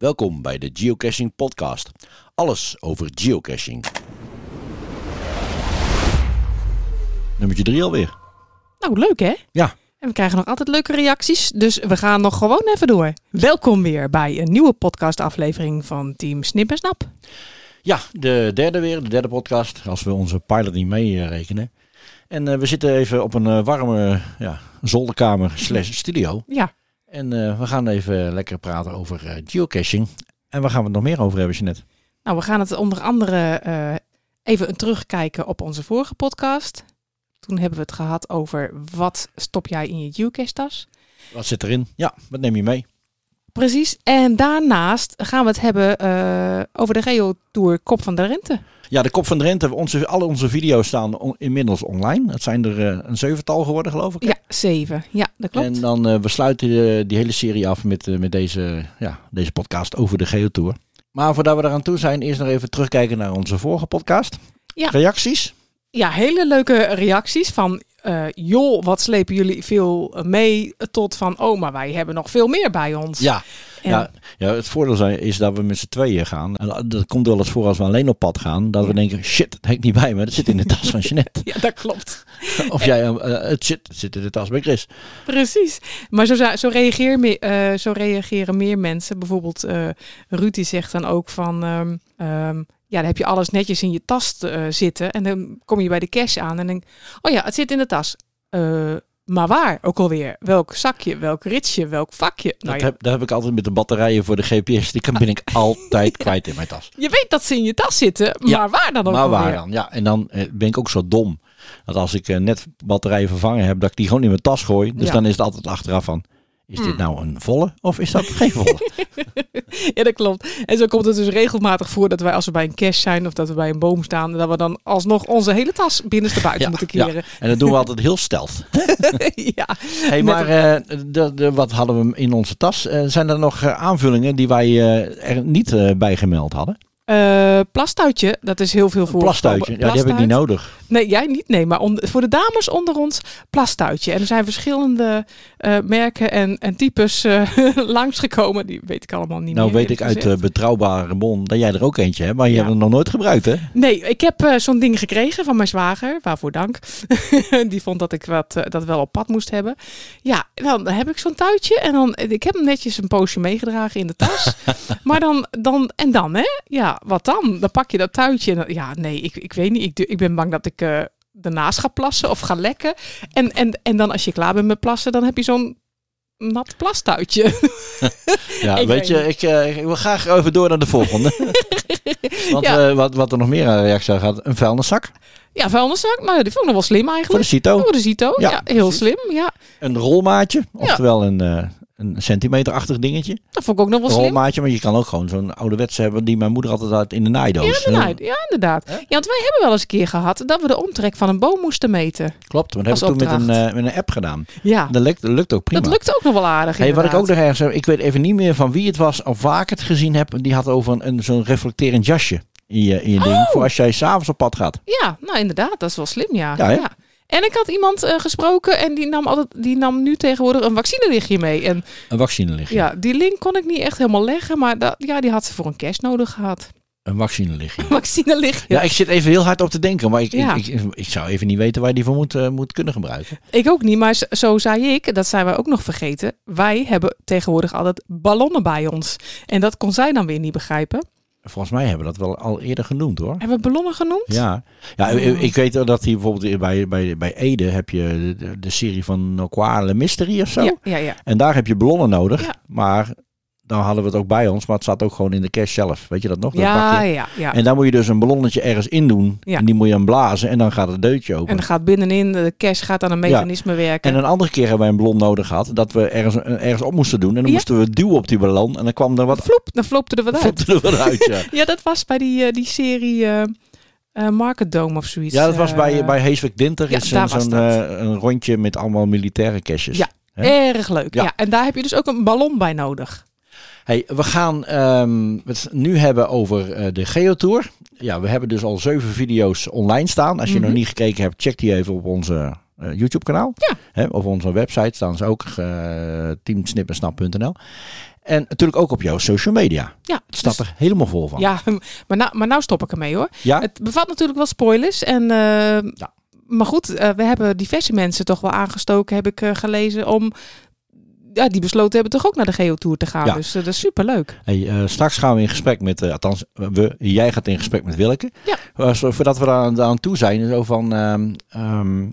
Welkom bij de Geocaching Podcast. Alles over geocaching. Nummertje 3 alweer. Nou, leuk hè? Ja. En we krijgen nog altijd leuke reacties, dus we gaan nog gewoon even door. Welkom weer bij een nieuwe podcastaflevering van Team Snip en Snap. Ja, de derde weer, de derde podcast, als we onze pilot niet meerekenen. En eh, we zitten even op een eh, warme ja, zolderkamer slash studio. Ja, En eh, we gaan even lekker praten over eh, geocaching. En waar gaan we het nog meer over hebben, Jeanette? nou we gaan het onder andere eh, even een terugkijken op onze vorige podcast. Toen hebben we het gehad over wat stop jij in je geocache tas. Wat zit erin? Ja, wat neem je mee? Precies. En daarnaast gaan we het hebben over de Geo-tour Kop van de Rente. Ja, de Kop van Drenthe. Onze, alle onze video's staan on- inmiddels online. Het zijn er eh, een zevental geworden, geloof ik. hè? Ja, zeven. Ja, dat klopt. En dan eh, we sluiten eh, die hele serie af met, met deze, ja, deze podcast over de Geotour. Maar voordat we eraan toe zijn, eerst nog even terugkijken naar onze vorige podcast. Ja. Reacties? Ja, hele leuke reacties van eh, joh, wat slepen jullie veel mee tot van oh, maar wij hebben nog veel meer bij ons. Ja. En- Ja, ja, het voordeel zijn- is dat we met z'n tweeën gaan. En dat komt wel eens voor als we alleen op pad gaan. Dat we denken, shit, dat hangt niet bij me. Dat zit in de tas van Jeanette. Ja, dat klopt. Of jij, eh, het, zit, het zit in de tas bij Chris. Precies. Maar zo, zo, reageer me, eh, zo reageren meer mensen. Bijvoorbeeld eh Ruud die zegt dan ook van... ehm, ehm, ja, dan heb je alles netjes in je tas eh, zitten. En dan kom je bij de cash aan en denk oh ja, het zit in de tas. Eh, maar waar ook alweer? Welk zakje, welk ritsje, welk vakje? Nou dat, ja, heb, dat heb ik altijd met de batterijen voor de GPS. Die kan, ben ik altijd kwijt in mijn tas. je weet dat ze in je tas zitten, maar Ja, waar dan ook Maar waar alweer? dan? Ja, en dan eh, ben ik ook zo dom. Dat als ik net batterijen vervangen heb, dat ik die gewoon in mijn tas gooi. Dus dan is het altijd achteraf van, is dit Hmm. nou een volle of is dat geen volle? Ja, dat klopt. En zo komt het dus regelmatig voor dat wij als we bij een cash zijn of dat we bij een boom staan, dat we dan alsnog onze hele tas binnenste buiten Ja, moeten ja. keren. en dat doen we altijd heel stealth. Ja, Hey, maar eh, de, de, wat hadden we in onze tas? Eh, zijn er nog eh, aanvullingen die wij er niet bij gemeld hadden? Eh plastuitje, dat is heel veel voor. Plastuitje, ja, die heb ik niet nodig. Nee, jij niet. Nee, maar voor de dames onder ons plastuitje. En er zijn verschillende eh, merken en, en types eh, langsgekomen. Die weet ik allemaal niet Nou meer. weet ik uit betrouwbare bron dat jij er ook eentje hebt, maar je Ja. hebt het nog nooit gebruikt hè? Nee, ik heb zo'n ding gekregen van mijn zwager. Waarvoor dank. Die vond dat ik wat, dat wel op pad moest hebben. Ja, dan heb ik zo'n tuitje. En dan, ik heb hem netjes een poosje meegedragen in de tas. maar dan, dan, en dan hè? Ja, wat dan? Dan pak je dat tuitje. En dan- ja, nee, ik, ik weet niet. Ik, ik ben bang dat ik eh daarnaast ga plassen of ga lekken. En, en, en dan als je klaar bent met plassen, dan heb je zo'n nat plastuitje. Ja, Ik weet je, ik, eh, ik wil graag even door naar de volgende. Want Ja. eh, wat, wat er nog meer aan reactie gaat, een vuilniszak ja, vuilniszak. Ja, die vond ik nog wel slim voor de eigenlijk. CITO. Voor de Zito. Ja, Ja, heel slim. Ja, Een rolmaatje, oftewel een, een centimeterachtig dingetje. dat vond ik ook nog wel Een slim. rolmaatje, maar je kan ook gewoon zo'n ouderwetse hebben die mijn moeder altijd had in de naaidoos. Ja, inderdaad. Ja, inderdaad. Ja, want wij hebben wel eens een keer gehad dat we de omtrek van een boom moesten meten. Klopt, maar dat heb ik Als toen met een, eh, met een app gedaan. Ja, Dat lukt, dat lukt ook prima. dat lukt ook nog wel aardig. Hey, wat ik ook nog ergens heb, ik weet even niet meer van wie het was of waar ik het gezien heb. Die had over een, een zo'n reflecterend jasje in je, in je ding. Oh. Voor als jij s'avonds op pad gaat. Ja, nou inderdaad, dat is wel slim, ja. Ja, hè? En ik had iemand eh, gesproken en die nam, altijd, die nam nu tegenwoordig een vaccinelichtje mee. En Een vaccinelichtje. ja, die link kon ik niet echt helemaal leggen, maar dat, ja, die had ze voor een cash nodig gehad. Een vaccinelichtje. Vaccinelichtje. Ja, ik zit even heel hard op te denken. Maar ik, Ja. ik, ik, ik zou even niet weten waar je die voor moet, eh, moet kunnen gebruiken. Ik ook niet, maar zo zei ik, dat zijn wij ook nog vergeten. Wij hebben tegenwoordig altijd ballonnen bij ons. En dat kon zij dan weer niet begrijpen. Volgens mij hebben we dat wel al eerder genoemd hoor. Hebben we ballonnen genoemd? Ja, ja ik, ik weet dat hier bijvoorbeeld bij, bij, bij Ede heb je de, de serie van Noquale Mystery of zo. ja, ja. ja. En daar heb je ballonnen nodig. Ja. Maar dan hadden we het ook bij ons. Maar het zat ook gewoon in de cache zelf. Weet je dat nog? Dat Ja, ja, ja. En daar moet je dus een ballonnetje ergens in doen. Ja. En die moet je dan blazen. En dan gaat het deurtje open. En dan gaat binnenin, de cash gaat aan een mechanisme werken. En een andere keer hebben wij een ballon nodig gehad. Dat we ergens, ergens op moesten doen. En dan Ja. moesten we duwen op die ballon. En dan kwam er wat, Vloep, dan flopte er wat uit. vlopte er wat uit. Ja, Ja, dat was bij die, eh, die serie eh eh, Market Dome of zoiets. ja dat was eh, bij, bij Heeswijk Dinter. ja, is zo'n eh, een rondje met allemaal militaire caches. Ja. Erg leuk. Ja. Ja. En daar heb je dus ook een ballon bij nodig. Hey, we gaan ehm, het nu hebben over eh, de Geotour. Ja, we hebben dus al zeven video's online staan. Als je Mhm. nog niet gekeken hebt, check die even op onze eh, YouTube kanaal. Ja. Hè, op onze website staan ze ook, uh, teamsnippensnap.nl. En natuurlijk ook op jouw social media. Ja, Het staat dus- er helemaal vol van. Ja, maar nou, maar nou stop ik ermee hoor. Ja? Het bevat natuurlijk wel spoilers. En, eh, Maar goed, we hebben diverse mensen toch wel aangestoken, heb ik gelezen, om... Ja, die besloten hebben toch ook naar de Geotour te gaan. Ja. Dus eh, dat is superleuk. Hey, eh, straks gaan we in gesprek met, eh, althans, we, jij gaat in gesprek met Willeke. Ja. Voordat we daar aan, toe zijn, zo van, ehm, ehm,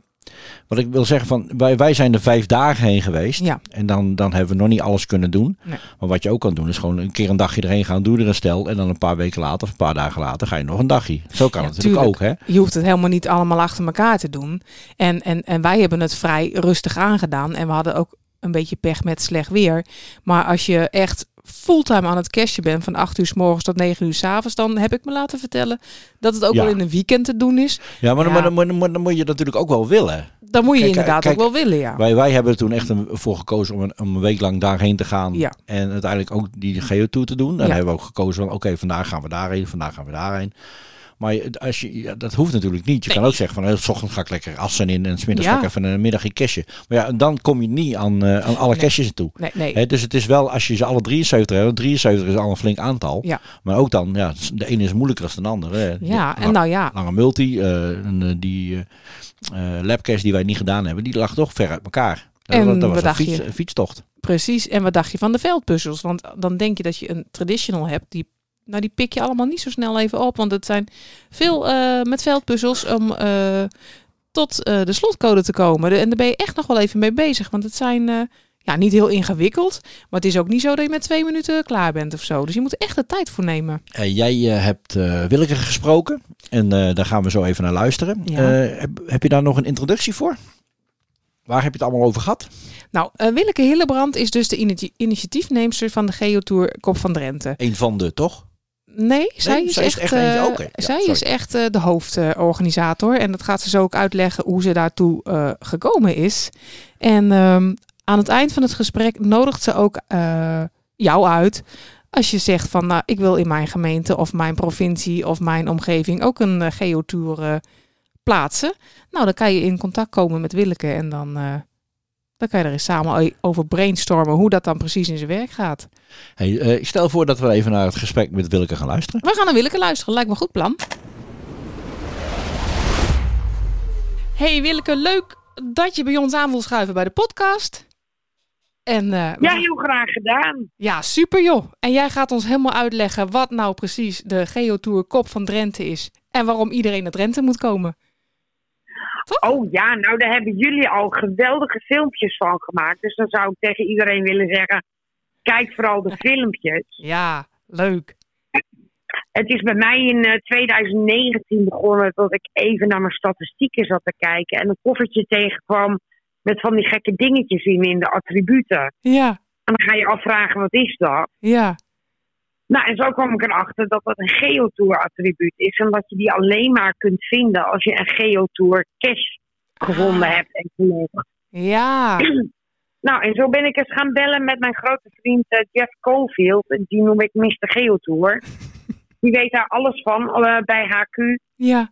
wat ik wil zeggen van, wij, wij zijn er vijf dagen heen geweest. Ja. En dan, dan hebben we nog niet alles kunnen doen. Nee. Maar wat je ook kan doen, is gewoon een keer een dagje erheen gaan, doe er een stel. En dan een paar weken later of een paar dagen later ga je nog een dagje. Zo kan Ja, het natuurlijk tuurlijk. ook, hè? Je hoeft het helemaal niet allemaal achter elkaar te doen. En, en, en wij hebben het vrij rustig aangedaan. En we hadden ook een beetje pech met slecht weer. Maar als je echt fulltime aan het cashen bent van 8 uur s morgens tot 9 uur s avonds, dan heb ik me laten vertellen dat het ook Ja. wel in een weekend te doen is. Ja, maar, dan- Ja. maar, dan- maar, dan- dan moet je natuurlijk ook wel willen. Dan moet je Kijk, inderdaad kijk, ook wel willen, ja. Wij, wij hebben er toen echt een, voor gekozen om een, om een week lang daarheen te gaan. Ja. En uiteindelijk ook die geotour te doen. En hebben we ook gekozen van oké, vandaag gaan we daarheen, vandaag gaan we daarheen. Maar als je, ja, dat hoeft natuurlijk niet. Je kan ook zeggen van, s ochtends ga ik lekker assen in en smiddags Ja. ga ik even een middagje cashen. Maar ja, dan kom je niet aan, eh, aan alle Nee. caches toe. Nee, nee. Dus het is wel, als je ze alle 73 hebt, 73 is al een flink aantal. Ja. Maar ook dan, ja, de ene is moeilijker dan de andere. hè. Ja, en nou ja, lange multi, eh, eh, die labcache die wij niet gedaan hebben, die lag toch ver uit elkaar. En dat, dat was fiets, een fietstocht. precies. En wat dacht je van de veldpuzzels? Want dan denk je dat je een traditional hebt, die, nou, die pik je allemaal niet zo snel even op. Want het zijn veel eh, met veldpuzzels om eh, tot eh, de slotcode te komen. De- en daar ben je echt nog wel even mee bezig. Want het zijn ja, niet heel ingewikkeld. Maar het is ook niet zo dat je met twee minuten klaar bent of zo. Dus je moet echt de tijd voor nemen. Jij hebt Willeke gesproken en daar gaan we zo even naar luisteren. Ja. Heb, heb je daar nog een introductie voor? Waar heb je het allemaal over gehad? Nou, eh, Willeke Hillebrand is dus de initi- initiatiefneemster van de Geotour Kop van Drenthe. Een van de, toch? Nee, zij is zij is echt, eh, ja, zij sorry. is echt eh, de hoofdorganisator. en dat gaat ze zo ook uitleggen hoe ze daartoe eh, gekomen is. En ehm, aan het eind van het gesprek nodigt ze ook jou uit. Als je zegt van nou, ik wil in mijn gemeente of mijn provincie of mijn omgeving ook een geotour plaatsen. Nou, dan kan je in contact komen met Willeke en dan, dan kan je er eens samen over brainstormen hoe dat dan precies in zijn werk gaat. Hey, eh, ik stel voor dat we even naar het gesprek met Willeke gaan luisteren. We gaan naar Willeke luisteren. Lijkt me een goed plan. Hey Willeke, leuk dat je bij ons aan wil schuiven bij de podcast. En eh, Ja, heel graag gedaan. ja, super joh. En jij gaat ons helemaal uitleggen wat nou precies de Geotour Kop van Drenthe is. En waarom iedereen naar Drenthe moet komen. Oh ja, nou daar hebben jullie al geweldige filmpjes van gemaakt. Dus dan zou ik tegen iedereen willen zeggen, kijk vooral de filmpjes. Ja, leuk. Het is bij mij in eh, 2019 begonnen dat ik even naar mijn statistieken zat te kijken. En een koffertje tegenkwam met van die gekke dingetjes in, in de attributen. Ja, En dan ga je afvragen, wat is dat? ja. Nou, en zo kwam ik erachter dat dat een geotour-attribuut is. En dat je die alleen maar kunt vinden als je een geotour-cache gevonden Ah. hebt en gelegd. Ja, Nou, en zo ben ik eens gaan bellen met mijn grote vriend eh, Jeff Caulfield. En Die noem ik Mr. Geotour. Die weet daar alles van eh, bij HQ. ja.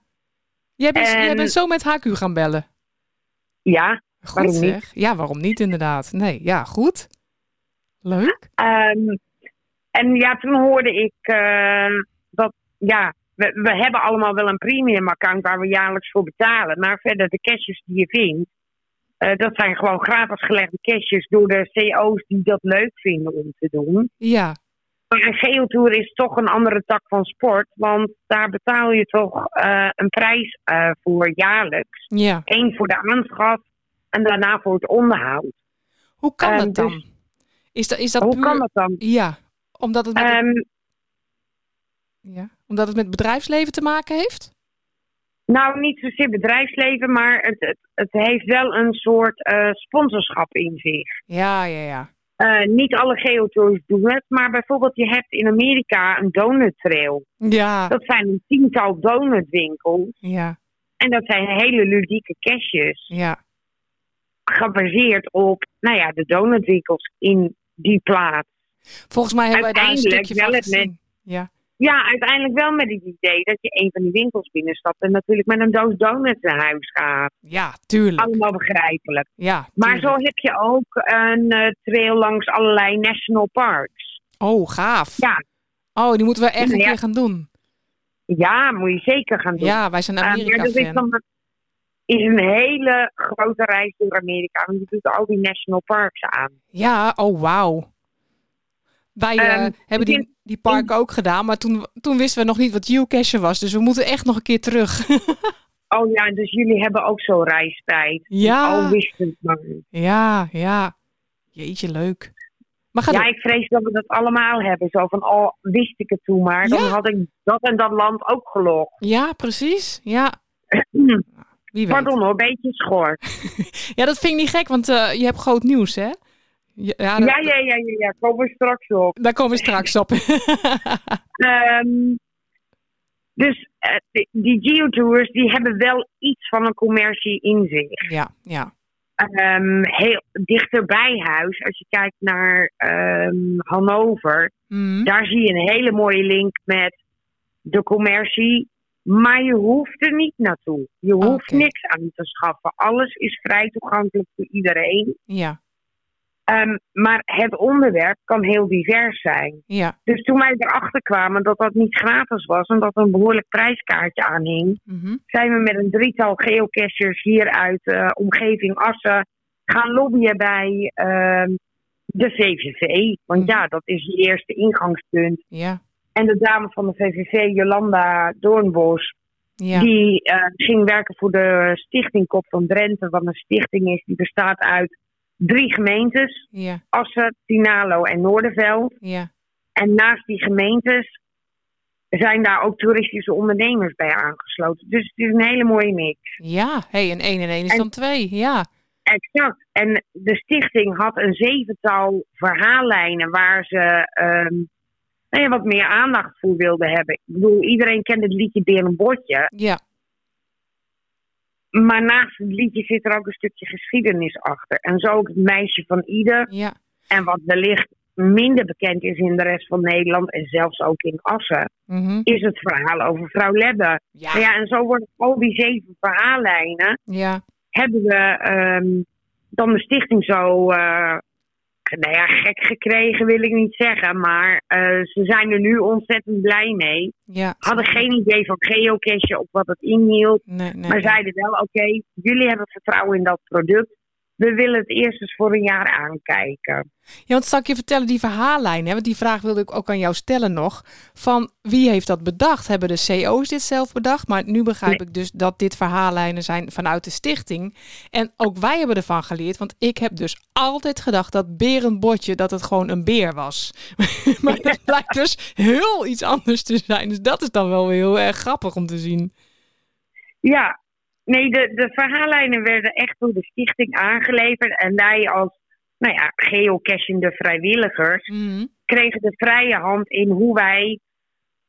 Jij bent, En- jij bent zo met HQ gaan bellen. Ja. Goed Waarom niet? zeg. Ja, waarom niet inderdaad. Nee, ja, goed. Leuk. ehm, en ja, toen hoorde ik eh, dat, ja, we, we hebben allemaal wel een premium account waar we jaarlijks voor betalen. Maar verder, de caches die je vindt, eh, dat zijn gewoon gratis gelegde caches door de CO's die dat leuk vinden om te doen. Ja, Maar een geotour is toch een andere tak van sport, want daar betaal je toch eh, een prijs voor jaarlijks. ja. Eén voor de aanschaf en daarna voor het onderhoud. Hoe kan Ehm, dat dan? dus- Is dat, is dat Hoe puur... kan dat dan? Ja, omdat het, met Ehm, ja, omdat het met bedrijfsleven te maken heeft? nou, niet zozeer bedrijfsleven, maar het, het, het heeft wel een soort eh, sponsorschap in zich. Ja, ja, ja. Eh, niet alle geotours doen het, maar bijvoorbeeld je hebt in Amerika een donut trail. Ja, Dat zijn een tiental donutwinkels ja, en dat zijn hele ludieke caches. ja. gebaseerd op nou ja, de donutwinkels in die plaats. Volgens mij hebben wij daar een stukje van gezien. Ja, Ja, uiteindelijk wel met het idee dat je een van die winkels binnenstapt en natuurlijk met een doos donuts naar huis gaat. ja, tuurlijk. Allemaal begrijpelijk. Ja, Maar zo heb je ook een eh, trail langs allerlei national parks. Oh, gaaf. Ja. Oh, die moeten we echt een Ja. keer gaan doen. Ja, moet je zeker gaan doen. Ja, wij zijn Uh, maar Amerika dat is, fan. dan, is een hele grote reis door Amerika. Want je doet al die national parks aan. Ja, oh wauw. Wij eh, Ehm, hebben die, die park ook gedaan, maar toen, toen wisten we nog niet wat geocachen was. Dus we moeten echt nog een keer terug. Oh ja, dus jullie hebben ook zo'n reistijd. Ja. Al wisten het maar. ja, ja. Jeetje, leuk. Maar ga Ja, door. ik vrees dat we dat allemaal hebben. Zo van, oh, wist ik het toen maar. Dan Ja. had ik dat en dat land ook gelogd. Ja, precies. Ja, wie weet. Pardon hoor, beetje schor. Ja, dat vind ik niet gek, want eh, je hebt groot nieuws, hè? Ja, ja, dat- Ja, ja, ja, ja, ja. Komen we straks op. daar komen we straks op. Ehm, dus eh, die- geotours, die hebben wel iets van een commercie in zich. ja, ja. Ehm, heel dichter bij huis, als je kijkt naar ehm, Hannover, Mhm. daar zie je een hele mooie link met de commercie. Maar je hoeft er niet naartoe. Je hoeft niks aan te schaffen. Alles is vrij toegankelijk voor iedereen. Ja, Ehm, maar het onderwerp kan heel divers zijn. ja. Dus toen wij erachter kwamen dat dat niet gratis was en dat er een behoorlijk prijskaartje aan hing, Mhm. zijn we met een drietal geocachers hier uit de omgeving Assen gaan lobbyen bij ehm, de VVV. Want Mhm. ja, dat is je eerste ingangspunt. Ja, En de dame van de VVV, Jolanda Doornbos, ja. die eh, ging werken voor de Stichting Kop van Drenthe. Wat een stichting is die bestaat uit drie gemeentes. Ja, Assen, Tinalo en Noorderveld. ja. En naast die gemeentes zijn daar ook toeristische ondernemers bij aangesloten. Dus het is een hele mooie mix. Ja, hey, en 1 en 1 is En- dan 2. Ja, Exact. En de stichting had een zevental verhaallijnen waar ze ehm, nou ja, wat meer aandacht voor wilden hebben. Ik bedoel, iedereen kent het liedje Beer en Botje. ja, Maar naast het liedje zit er ook een stukje geschiedenis achter. En zo ook het meisje van ieder. ja. En wat wellicht minder bekend is in de rest van Nederland en zelfs ook in Assen, Mhm. is het verhaal over vrouw Lebbe. Ja, ja, en zo worden al die zeven verhaallijnen, ja. hebben we ehm, dan de stichting zo, eh, nou ja, gek gekregen wil ik niet zeggen, maar eh, ze zijn er nu ontzettend blij mee. ja. Hadden geen idee van geocache of wat het inhield, Nee, nee, maar zeiden wel, oké, jullie hebben vertrouwen in dat product. We willen het eerst eens voor een jaar aankijken. Ja, want zal ik je vertellen, die verhaallijn, hè, want die vraag wilde ik ook aan jou stellen nog. Van wie heeft dat bedacht? Hebben de CO's dit zelf bedacht? Maar nu begrijp ik dus dat dit verhaallijnen zijn vanuit de stichting. En ook wij hebben ervan geleerd, want ik heb dus altijd gedacht dat berenbotje, dat het gewoon een beer was. maar dat blijkt dus heel iets anders te zijn. Dus dat is dan wel weer heel erg grappig om te zien. Ja, nee, de, de verhaallijnen werden echt door de stichting aangeleverd. En wij als, nou ja, geocachende vrijwilligers Mhm. kregen de vrije hand in hoe wij,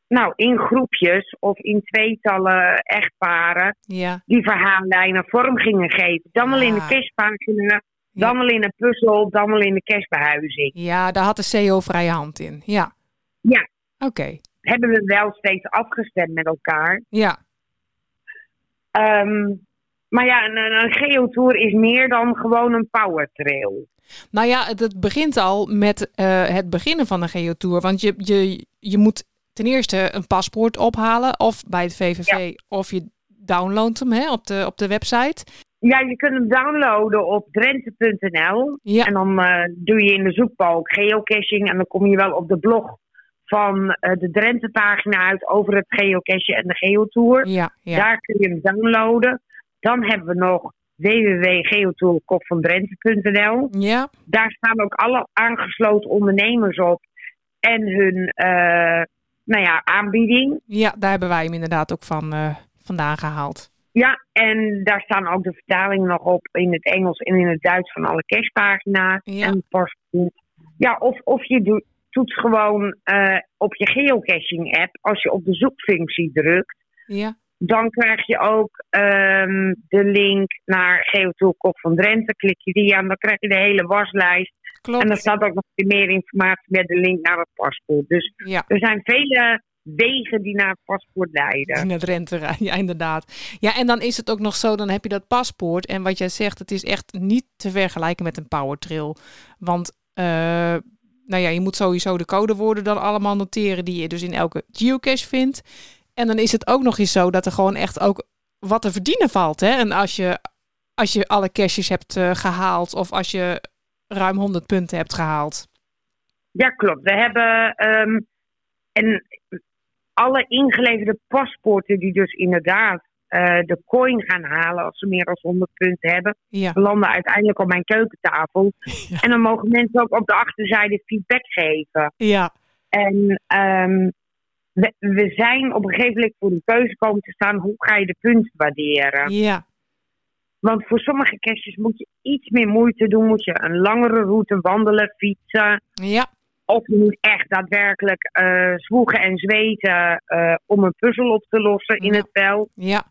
nou, in groepjes of in tweetallen echtparen, Ja, die verhaallijnen vorm gingen geven. Dan wel in de Ja. cashpagina, dan wel in een puzzel, dan wel in de cashbehuizing. ja, daar had de CO vrije hand in. Ja. Ja. Oké. Hebben we wel steeds afgestemd met elkaar. Ja. Ehm, maar ja, een, een geotour is meer dan gewoon een powertrail. Nou ja, het, begint al met eh, het beginnen van een geotour. Want je, je, je moet ten eerste een paspoort ophalen. Of bij het VVV. Of je downloadt hem hè, op, de, op de website. Ja, je kunt hem downloaden op drenthe.nl. Ja, En dan eh, doe je in de zoekbalk geocaching. En dan kom je wel op de blog van eh, de Drenthe-pagina uit over het geocachen en de geotour. ja, ja. Daar kun je hem downloaden. Dan hebben we nog www.geotourkopvandrenthe.nl. Ja, Daar staan ook alle aangesloten ondernemers op. En hun eh, nou ja, aanbieding. ja, daar hebben wij hem inderdaad ook van eh, vandaan gehaald. Ja, en daar staan ook de vertalingen nog op in het Engels en in het Duits van alle cashpagina's Ja. en paspoort. Ja, of, of je doet, toets gewoon eh, op je geocaching app, als je op de zoekfunctie drukt, Ja, dan krijg je ook ehm, de link naar Geotour Kop van Drenthe. Klik je die aan, dan krijg je de hele waslijst. En er klopt. staat ook nog meer informatie met de link naar het paspoort. Dus Ja. er zijn vele wegen die naar het paspoort leiden. In het rente, ja, inderdaad. Ja, en dan is het ook nog zo, dan heb je dat paspoort. En wat jij zegt, het is echt niet te vergelijken met een powertrail. Want eh, nou ja, je moet sowieso de codewoorden dan allemaal noteren die je dus in elke geocache vindt. En dan is het ook nog eens zo dat er gewoon echt ook wat te verdienen valt. Hè? En als je, als je alle caches hebt uh, gehaald of als je ruim 100 punten hebt gehaald. Ja, klopt. We hebben um, en alle ingeleverde paspoorten die dus inderdaad uh, de coin gaan halen als ze meer dan 100 punten hebben, ja. landen uiteindelijk op mijn keukentafel. Ja. En dan mogen mensen ook op de achterzijde feedback geven. Ja, En um, we, we zijn op een gegeven moment voor de keuze komen te staan, hoe ga je de punten waarderen? ja, Want voor sommige caches moet je iets meer moeite doen, moet je een langere route wandelen, fietsen. ja, Of je moet echt daadwerkelijk uh, zwoegen en zweten uh, om een puzzel op te lossen in Ja. het veld. ja,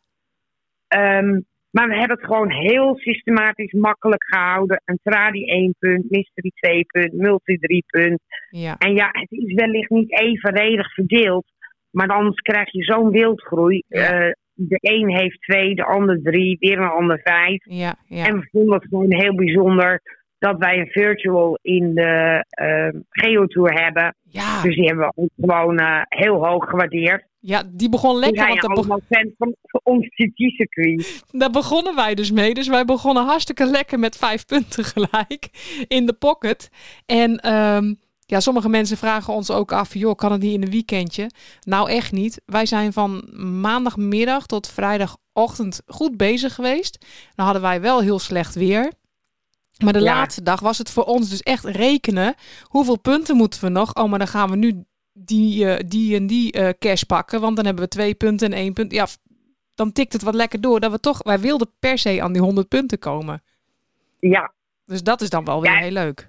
Um, maar we hebben het gewoon heel systematisch makkelijk gehouden. Een tradi 1 punt, mystery 2 punt, multi 3 punt. ja, En ja, het is wellicht niet evenredig verdeeld. Maar anders krijg je zo'n wildgroei. Ja. Uh, de een heeft twee, de ander drie, weer een ander vijf. ja, ja. En we vonden het gewoon heel bijzonder dat wij een virtual in de uh, Geotour hebben. Ja, Dus die hebben we ook gewoon uh, heel hoog gewaardeerd. ja, die begon lekker, zijn want be- allemaal fan van, van ons TT-circuit. daar begonnen wij dus mee. Dus wij begonnen hartstikke lekker met vijf punten gelijk in de pocket. En ehm, ja, sommige mensen vragen ons ook af, joh, kan het niet in een weekendje? Nou, echt niet. Wij zijn van maandagmiddag tot vrijdagochtend goed bezig geweest. Dan hadden wij wel heel slecht weer. Maar de Ja. laatste dag was het voor ons dus echt rekenen. Hoeveel punten moeten we nog? Oh, maar dan gaan we nu die, eh, die en die eh, cash pakken. Want dan hebben we twee punten en één punt. Ja, dan tikt het wat lekker door. Dat we toch, wij wilden per se aan die 100 punten komen. Ja, Dus dat is dan wel weer Ja. heel leuk.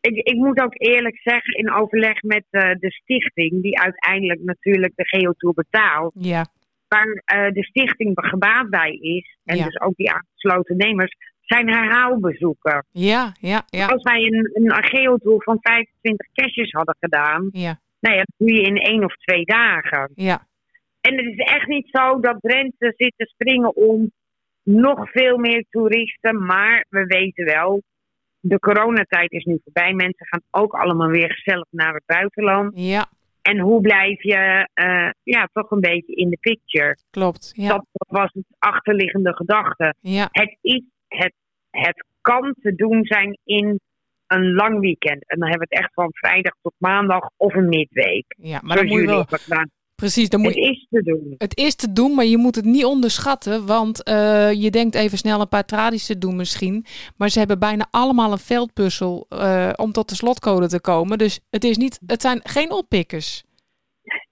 ik, ik moet ook eerlijk zeggen, in overleg met uh, de stichting, die uiteindelijk natuurlijk de Geotour betaalt, Ja, waar uh, de stichting gebaat bij is, en Ja. dus ook die aangesloten nemers, zijn herhaalbezoeken. ja, ja, ja, Als wij een, een van 25 caches hadden gedaan, ja, nou ja, dat doe je in één of twee dagen. ja, En het is echt niet zo dat Drenthe zit te springen om nog veel meer toeristen. Maar we weten wel, de coronatijd is nu voorbij. Mensen gaan ook allemaal weer gezellig naar het buitenland. ja, En hoe blijf je uh, ja, toch een beetje in de picture? klopt. Ja, Dat, dat was het achterliggende gedachte. ja, Het, is, het, het kan te doen zijn in een lang weekend. En dan hebben we het echt van vrijdag tot maandag of een midweek. ja. Maar dan moet je wel, precies, dan moet Het is te doen. het is te doen, maar je moet het niet onderschatten. Want eh, je denkt even snel een paar tradies te doen misschien. Maar ze hebben bijna allemaal een veldpuzzel eh, om tot de slotcode te komen. Dus het, is niet, het zijn geen oppikkers.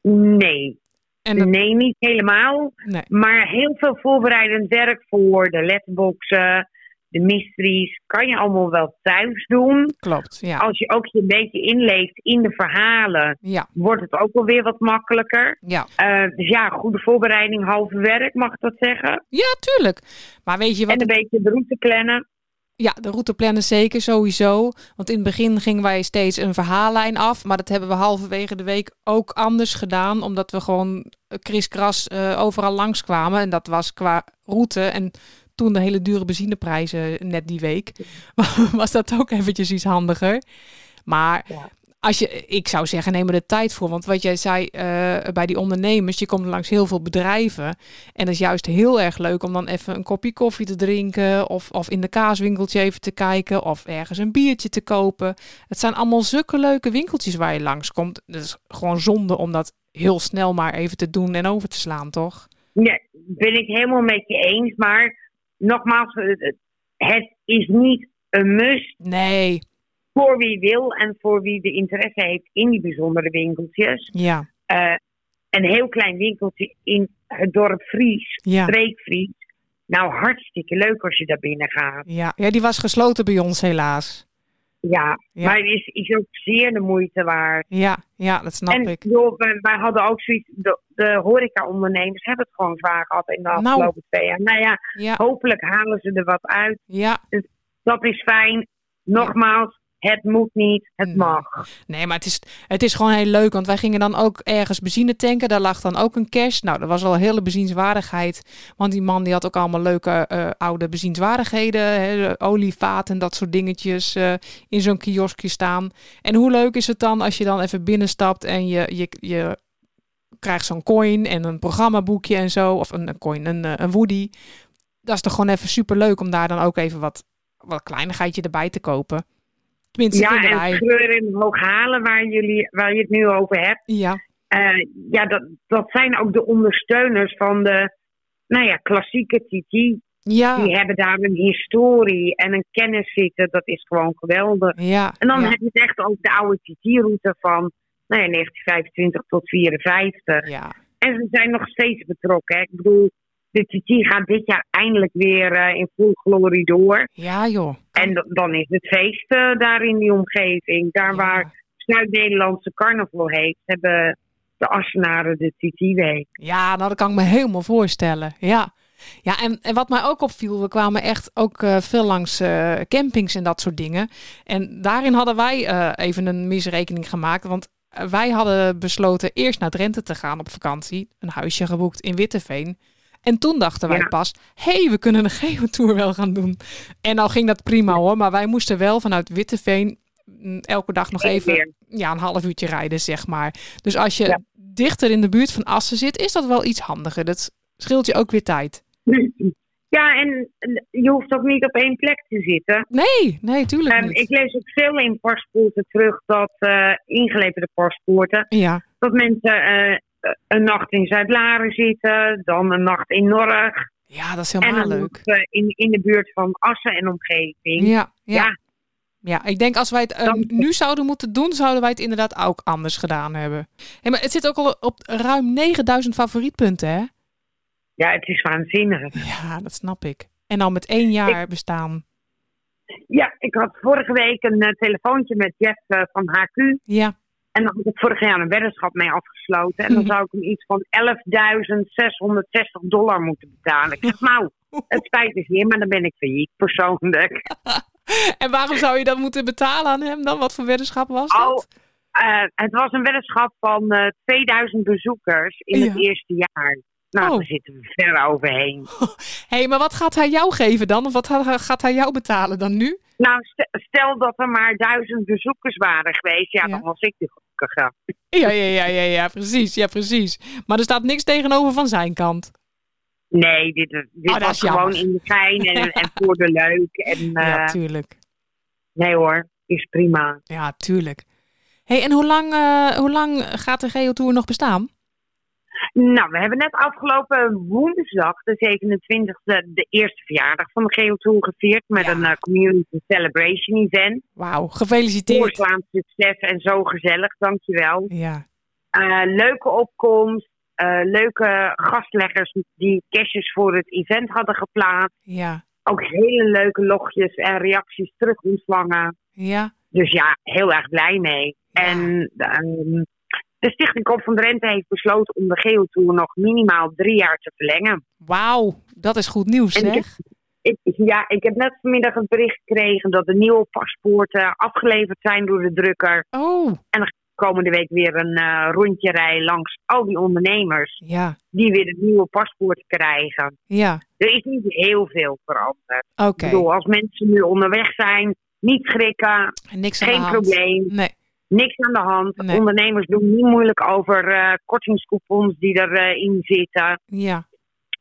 Nee, En dat, nee, niet helemaal. nee, Maar heel veel voorbereidend werk voor de letterboxen, de mysteries, kan je allemaal wel thuis doen. klopt. Ja, Als je ook je een beetje inleeft in de verhalen, ja, wordt het ook wel weer wat makkelijker. ja. Uh, dus ja, goede voorbereiding, halve werk, mag ik dat zeggen? Ja, tuurlijk. Maar weet je wat? En een beetje de route plannen. Ja, de route plannen zeker, sowieso. Want in het begin gingen wij steeds een verhaallijn af. Maar dat hebben we halverwege de week ook anders gedaan. Omdat we gewoon kriskras uh, overal langskwamen. En dat was qua route. En toen de hele dure benzineprijzen net die week. was dat ook eventjes iets handiger. Maar. Als je, ik zou zeggen, neem er de tijd voor. Want wat jij zei uh, bij die ondernemers, je komt langs heel veel bedrijven. En het is juist heel erg leuk om dan even een kopje koffie te drinken. Of, of in de kaaswinkeltje even te kijken. Of ergens een biertje te kopen. Het zijn allemaal zulke leuke winkeltjes waar je langskomt. Het is gewoon zonde om dat heel snel maar even te doen en over te slaan, toch? Ja, ben ik helemaal met je eens. Maar nogmaals, het is niet een must. Nee. Voor wie wil en voor wie de interesse heeft in die bijzondere winkeltjes. Ja. Uh, een heel klein winkeltje in het dorp Fries, ja. Nou, hartstikke leuk als je daar binnen gaat. Ja. ja, die was gesloten bij ons helaas. Ja, ja. maar het is, is ook zeer de moeite waard. Ja, ja dat snap en, ik. Joh, wij, wij, hadden ook zoiets, de, de horeca-ondernemers hebben het gewoon zwaar gehad in de afgelopen nou, twee jaar. Nou ja, ja, hopelijk halen ze er wat uit. Ja. Dus dat is fijn. Nogmaals, het moet niet, het Nee. mag. Nee, maar het is, het is gewoon heel leuk. Want wij gingen dan ook ergens benzine tanken. Daar lag dan ook een cash. Nou, dat was al een hele bezienswaardigheid. Want die man die had ook allemaal leuke eh, oude bezienswaardigheden. Hè, olievaat en dat soort dingetjes eh, in zo'n kioskje staan. En hoe leuk is het dan als je dan even binnenstapt en je, je, je krijgt zo'n coin en een programmaboekje en zo. Of een, een coin, een, eh, een woody. Dat is toch gewoon even super leuk om daar dan ook even wat, wat kleinigheidje erbij te kopen. Tenminste, Ja, en wij. Schreur in Hooghalen, waar, jullie, waar je het nu over hebt. Ja, eh, ja, dat, dat zijn ook de ondersteuners van de nou ja, klassieke TT. ja, Die hebben daar een historie en een kennis zitten. Dat is gewoon geweldig. ja. En dan ja. heb je het echt over de oude TT-route van nou ja, 1925 tot 54. Ja, En ze zijn nog steeds betrokken. Hè. Ik bedoel, de TT gaat dit jaar eindelijk weer eh, in full glorie door. ja joh. En dan is het feest eh, daar in die omgeving. Daar Ja. waar Zuid-Nederlandse carnaval heet, hebben de Assenaren de TT-week. Ja, nou dat kan ik me helemaal voorstellen. Ja. Ja, en, en wat mij ook opviel, we kwamen echt ook eh, veel langs campings en dat soort dingen. En daarin hadden wij even een misrekening gemaakt. Want wij hadden besloten eerst naar Drenthe te gaan op vakantie. Een huisje geboekt in Witteveen. En toen dachten wij Ja. pas, hé, hey, we kunnen een geotour wel gaan doen. En nou ging dat prima hoor, maar wij moesten wel vanuit Witteveen mm, elke dag nog even ja, een half uurtje rijden, zeg maar. Dus als je Ja. dichter in de buurt van Assen zit, is dat wel iets handiger. Dat scheelt je ook weer tijd. Ja, en je hoeft ook niet op één plek te zitten. Nee, nee, tuurlijk Ehm, niet. ik lees ook veel in paspoorten terug dat eh, ingeleverde paspoorten, Ja, dat mensen eh, een nacht in Zuid-Laren zitten, dan een nacht in Norg ja, dat is en helemaal een leuk. nacht eh, in, in de buurt van Assen en omgeving. Ja, ja. Ja. Ja, ik denk als wij het eh, Dan- nu zouden moeten doen, zouden wij het inderdaad ook anders gedaan hebben. Hey, maar het zit ook al op ruim 9000 favorietpunten, hè? Ja, het is waanzinnig. Ja, dat snap ik. En al met één jaar bestaan. Ja, ik had vorige week een eh, telefoontje met Jeff eh, van HQ. Ja, En dan had ik vorig jaar een weddenschap mee afgesloten. En dan zou ik hem iets van 11.660 dollar moeten betalen. Ik zeg, nou, het spijt me zeer, maar dan ben ik failliet persoonlijk. en waarom zou je dat moeten betalen aan hem dan? Wat voor weddenschap was dat? Oh, het was een weddenschap van eh 2000 bezoekers in het eerste jaar. Nou, Oh. daar zitten we ver overheen. Hé, hey, maar wat gaat hij jou geven dan? Of wat gaat hij jou betalen dan nu? Nou, st- stel dat er maar duizend bezoekers waren geweest. Ja, Ja. dan was ik de gelukkige. Ja, ja, ja, ja, ja, precies, ja, precies. Maar er staat niks tegenover van zijn kant. Nee, dit, dit Oh, was jammer. gewoon in de schijn en, en voor de leuk. En, eh, ja, tuurlijk. nee hoor, is prima. Ja, tuurlijk. hey, en hoe lang, eh, hoe lang gaat de Geotour nog bestaan? Nou, we hebben net afgelopen woensdag, de 27e, de eerste verjaardag van de Geotour gevierd. Met Ja. een eh, community celebration event. Wauw, gefeliciteerd. Voorslaand succes en zo gezellig, dankjewel. Ja, Eh, leuke opkomst, eh, leuke gastleggers die cashjes voor het event hadden geplaatst. ja, Ook hele leuke logjes en reacties terug ontvangen. ja. Dus ja, heel erg blij mee. Ja. En ehm, de Stichting Kop van Drenthe heeft besloten om de Geotour nog minimaal drie jaar te verlengen. Wauw, dat is goed nieuws, En zeg. Ik, ja, ik heb net vanmiddag het bericht gekregen dat de nieuwe paspoorten afgeleverd zijn door de drukker. Oh, Komende week weer een eh, rondje rijden langs al die ondernemers ja, die weer de nieuwe paspoorten krijgen. ja. Er is niet heel veel veranderd. Oké, Ik bedoel, als mensen nu onderweg zijn, niet schrikken, niks geen probleem. Nee, Niks aan de hand. Nee. Ondernemers doen niet moeilijk over eh kortingscoupons die erin zitten. ja.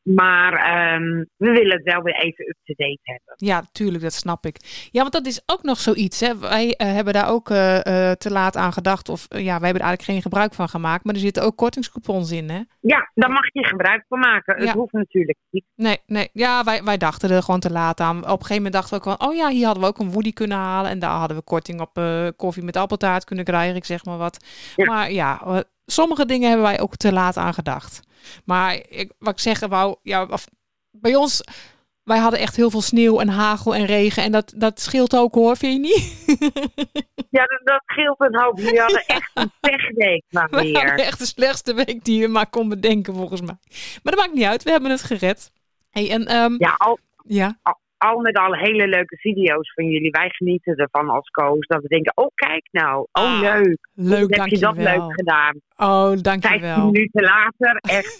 Maar ehm, we willen het wel weer even up-to-date hebben. Ja, tuurlijk, dat snap ik. Ja, want dat is ook nog zoiets. Hè. Wij eh, hebben daar ook eh, eh, te laat aan gedacht. Of ja, wij hebben er eigenlijk geen gebruik van gemaakt. Maar er zitten ook kortingscoupons in, hè? Ja, daar mag je gebruik van maken. Ja. Het hoeft natuurlijk niet. Nee, nee. Ja, wij, wij dachten er gewoon te laat aan. Op een gegeven moment dachten we ook van... Oh ja, hier hadden we ook een Woody kunnen halen. En daar hadden we korting op koffie met appeltaart kunnen krijgen. Ik zeg maar wat. Ja. Maar ja, sommige dingen hebben wij ook te laat aan gedacht. Maar ik, wat ik zeggen wou... Ja, of, bij ons... Wij hadden echt heel veel sneeuw en hagel en regen. En dat, dat scheelt ook hoor, vind je niet? Ja, dat, dat scheelt een hoop. Jullie hadden echt een pechweek maar We hadden weer. echt de slechtste week die je maar kon bedenken volgens mij. Maar dat maakt niet uit. We hebben het gered. Hey, en, ehm, Ja, al, ja. al met al hele leuke video's van jullie. Wij genieten ervan als coach. Dat we denken, oh kijk nou, oh Ah, leuk. Leuk, heb je dat leuk gedaan? Oh, 15 dankjewel. minuten later, echt.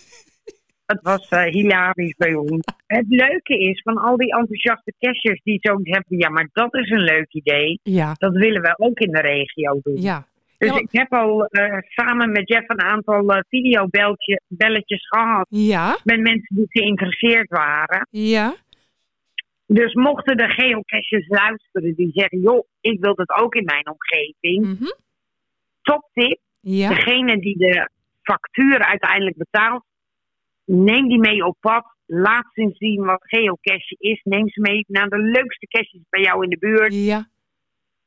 Het was eh, hilarisch bij ons. Het leuke is, van al die enthousiaste cashers die zo hebben, ja, maar dat is een leuk idee. Ja, Dat willen we ook in de regio doen. ja. Dus ik heb al eh, samen met Jeff een aantal eh videobelletjes gehad Ja, met mensen die geïnteresseerd waren. ja, Dus mochten de geocachers luisteren die zeggen, joh, ik wil dat ook in mijn omgeving. mhm, Top tip, ja, degene die de factuur uiteindelijk betaalt, neem die mee op pad. Laat ze zien wat geocache is. Neem ze mee naar de leukste caches bij jou in de buurt. ja,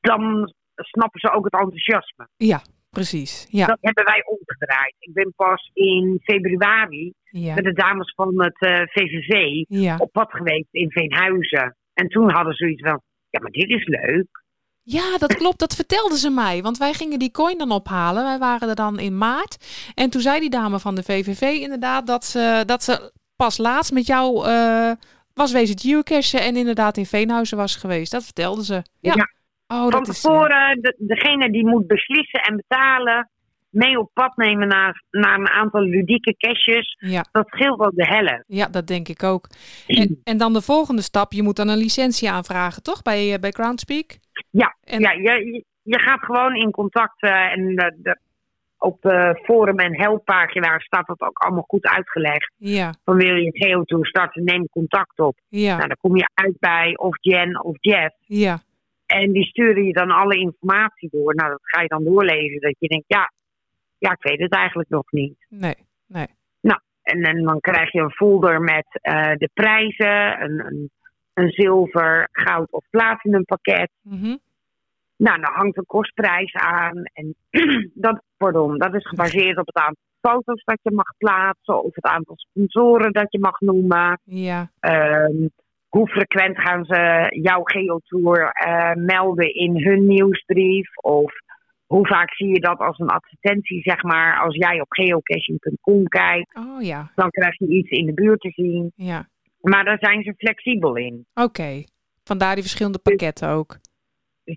Dan snappen ze ook het enthousiasme. ja, precies. Ja, Dat hebben wij omgedraaid. Ik ben pas in februari ja, met de dames van het eh, VVV ja. op pad geweest in Veenhuizen. En toen hadden ze iets van, ja, maar dit is leuk. Ja, dat klopt. Dat vertelden ze mij. Want wij gingen die coin dan ophalen. Wij waren er dan in maart. En toen zei die dame van de VVV inderdaad dat ze, dat ze pas laatst met jou eh, was wezen geocachen. En inderdaad in Veenhuizen was geweest. Dat vertelden ze. Ja. Ja. Oh, Van dat is... eh, tevoren, de, degene die moet beslissen en betalen, mee op pad nemen naar, naar een aantal ludieke caches. ja, Dat scheelt wel de helft. ja, dat denk ik ook. En, en dan de volgende stap. Je moet dan een licentie aanvragen, toch? Bij, eh, bij Groundspeak? Ja, En- ja je, je- gaat gewoon in contact eh, en de, de, op de forum en helppagina staat dat ook allemaal goed uitgelegd. Ja, Van wil je een geotour starten, neem contact op. ja, Nou, dan kom je uit bij of Jen of Jeff. ja, En die sturen je dan alle informatie door. Nou, dat ga je dan doorlezen. Dat je denkt, ja, ja ik weet het eigenlijk nog niet. nee, nee. En, en dan krijg je een folder met eh, de prijzen, een, een, een zilver, goud of platinum pakket. Mhm. Nou, dan hangt een kostprijs aan. En dat, pardon, dat is gebaseerd op het aantal foto's dat je mag plaatsen. Of het aantal sponsoren dat je mag noemen. Ja, Ehm, hoe frequent gaan ze jouw geotour eh melden in hun nieuwsbrief? Of hoe vaak zie je dat als een advertentie, zeg maar, als jij op geocaching.com kijkt, oh ja, dan krijg je iets in de buurt te zien. ja. Maar daar zijn ze flexibel in. Oké. Vandaar die verschillende pakketten ook.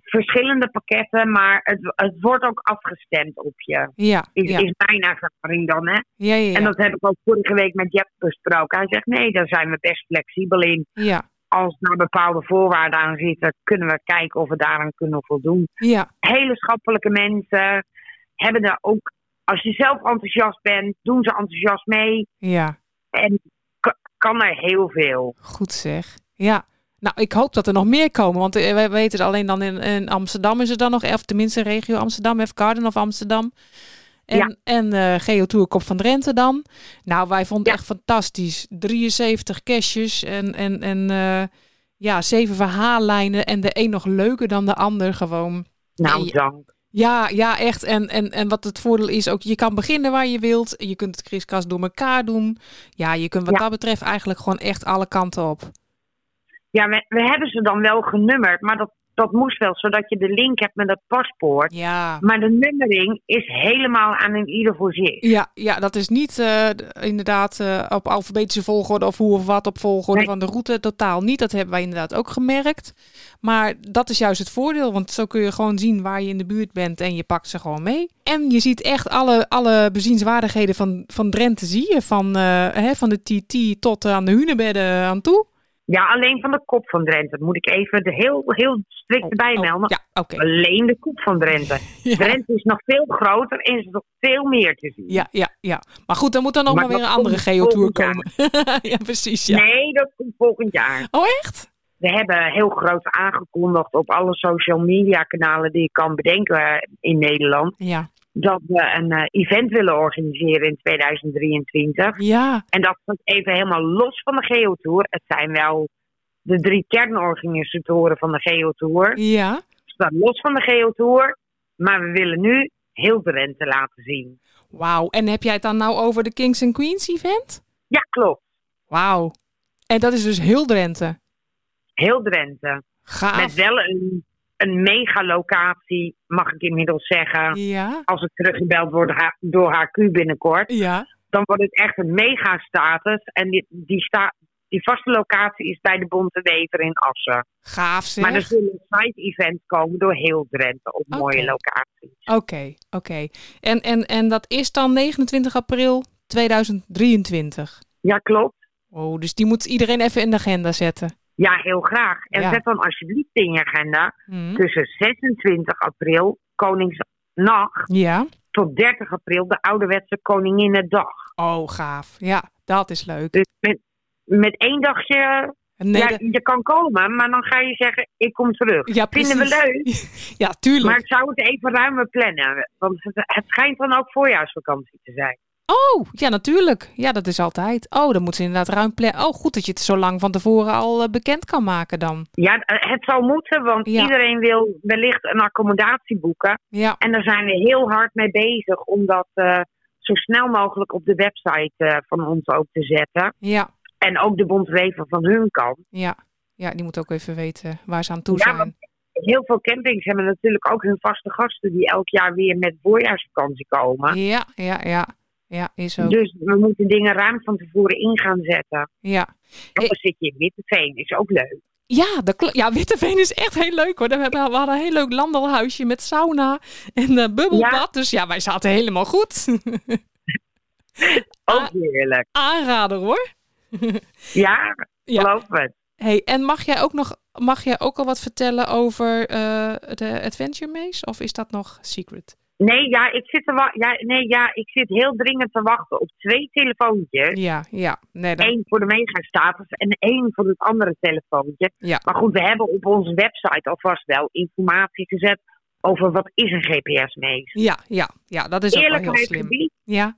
Verschillende pakketten, maar het, het wordt ook afgestemd op je. Ja, Is, ja, is mijn ervaring dan, hè? ja, ja, En dat heb ik ook vorige week met Jeff besproken. Hij zegt, nee, daar zijn we best flexibel in. ja, Als er bepaalde voorwaarden aan zitten, kunnen we kijken of we daaraan kunnen voldoen. ja, hele schappelijke mensen hebben er ook, als je zelf enthousiast bent, doen ze enthousiast mee. ja. En kan er heel veel. Goed zeg. Ja. Nou, ik hoop dat er nog meer komen. Want eh, wij weten alleen dan in, in Amsterdam is er dan nog, of tenminste regio Amsterdam, F Garden of Amsterdam. En, Ja. en eh Geotour Kop van Drenthe dan. Nou, wij vonden het Ja. echt fantastisch. 73 caches en, en, en eh, ja, zeven verhaallijnen. En de een nog leuker dan de ander gewoon. Nou, dank. Ja, ja, echt. En, en, en wat het voordeel is ook, je kan beginnen waar je wilt. Je kunt het kriskast door elkaar doen. Ja, je kunt wat Ja. dat betreft eigenlijk gewoon echt alle kanten op. Ja, we, we hebben ze dan wel genummerd, maar dat, dat moest wel, zodat je de link hebt met het paspoort. Ja. Maar de nummering is helemaal aan een ieder voor zich. Ja, ja, dat is niet eh, inderdaad eh, op alfabetische volgorde of hoe of wat op volgorde Nee. van de route. Totaal niet. Dat hebben wij inderdaad ook gemerkt. Maar dat is juist het voordeel, want zo kun je gewoon zien waar je in de buurt bent en je pakt ze gewoon mee. En je ziet echt alle, alle bezienswaardigheden van, van Drenthe zie je. Van, eh, hè, van de TT tot aan de hunebedden aan toe. Ja, alleen van de kop van Drenthe. Moet ik even de heel, heel strikt erbij Oh, melden. ja, oké. Alleen de kop van Drenthe. Ja, Drenthe is nog veel groter en is nog veel meer te zien. ja, ja, ja. Maar goed, dan moet er nog maar, Maar weer een andere geotour komen. ja, precies. Ja. Nee, dat komt volgend jaar. Oh, echt? We hebben heel groot aangekondigd op alle social media kanalen die je kan bedenken eh, in Nederland. Ja. Dat we een eh, event willen organiseren in 2023. Ja. En dat staat even helemaal los van de Geotour. Het zijn wel de drie kernorganisatoren van de Geotour. Ja. Het staat los van de Geotour. Maar we willen nu heel Drenthe laten zien. Wauw. En heb jij het dan nou over de Kings and Queens event? Ja, klopt. Wauw. En dat is dus heel Drenthe. Heel Drenthe. Gaaf. Met wel een, een megalocatie, mag ik inmiddels zeggen. Ja. Als ik teruggebeld word ha- door HQ binnenkort. Ja. Dan wordt het echt een megastatus. En die, die, sta, die vaste locatie is bij de Bonte Wever in Assen. Gaaf zeg. Maar er zullen side-events komen door heel Drenthe op mooie locaties. Oké, oké. En, en, en dat is dan 29 april 2023. Ja, klopt. Oh, dus die moet iedereen even in de agenda zetten. Ja, heel graag. En Ja. zet dan alsjeblieft in je agenda Hm. tussen 26 april, Koningsnacht, Ja. tot 30 april, de ouderwetse Koninginnedag. Oh, gaaf. Ja, dat is leuk. Dus met, met één dagje, Nee, ja, je kan komen, maar dan ga je zeggen, ik kom terug. ja, Vinden we leuk, Ja, tuurlijk. maar ik zou het even ruimer plannen. Want het, het schijnt dan ook voorjaarsvakantie te zijn. Oh, ja, natuurlijk. Ja, dat is altijd. Oh, dan moet ze inderdaad ruim plannen. Oh, goed dat je het zo lang van tevoren al eh, bekend kan maken dan. Ja, eh, het zal moeten, want Ja. iedereen wil wellicht een accommodatie boeken. Ja, En daar zijn we heel hard mee bezig om dat eh, zo snel mogelijk op de website van ons ook te zetten. ja, En ook de bondwever van hun kant. ja. Ja, die moet ook even weten waar ze aan toe Ja, zijn. heel veel campings hebben natuurlijk ook hun vaste gasten die elk jaar weer met voorjaarsvakantie komen. Ja, ja, ja. Ja, is ook. Dus we moeten dingen ruim van tevoren in gaan zetten. Ja. Anders zit je in Witteveen, is ook leuk. Ja, klo- ja, Witteveen is echt heel leuk hoor. We, hebben, we hadden een heel leuk landelhuisje met sauna en eh, bubbelbad. Ja. Dus ja, wij zaten helemaal goed. Ook heerlijk. Aanrader hoor. Ja, Ja. geloof het. Hey, en mag jij ook nog mag jij ook al wat vertellen over eh, de Adventure Maze? Of is dat nog secret? Nee, ja, ik zit, te ja, nee, ja, ik zit heel dringend te wachten op twee telefoontjes. Ja, ja. Nee, dan, Eén voor de megastatus en één voor het andere telefoontje. Ja. Maar goed, we hebben op onze website alvast wel informatie gezet over wat is een GPS-mees. ja, ja, ja, dat is ook wel heel slim. gebied, Ja,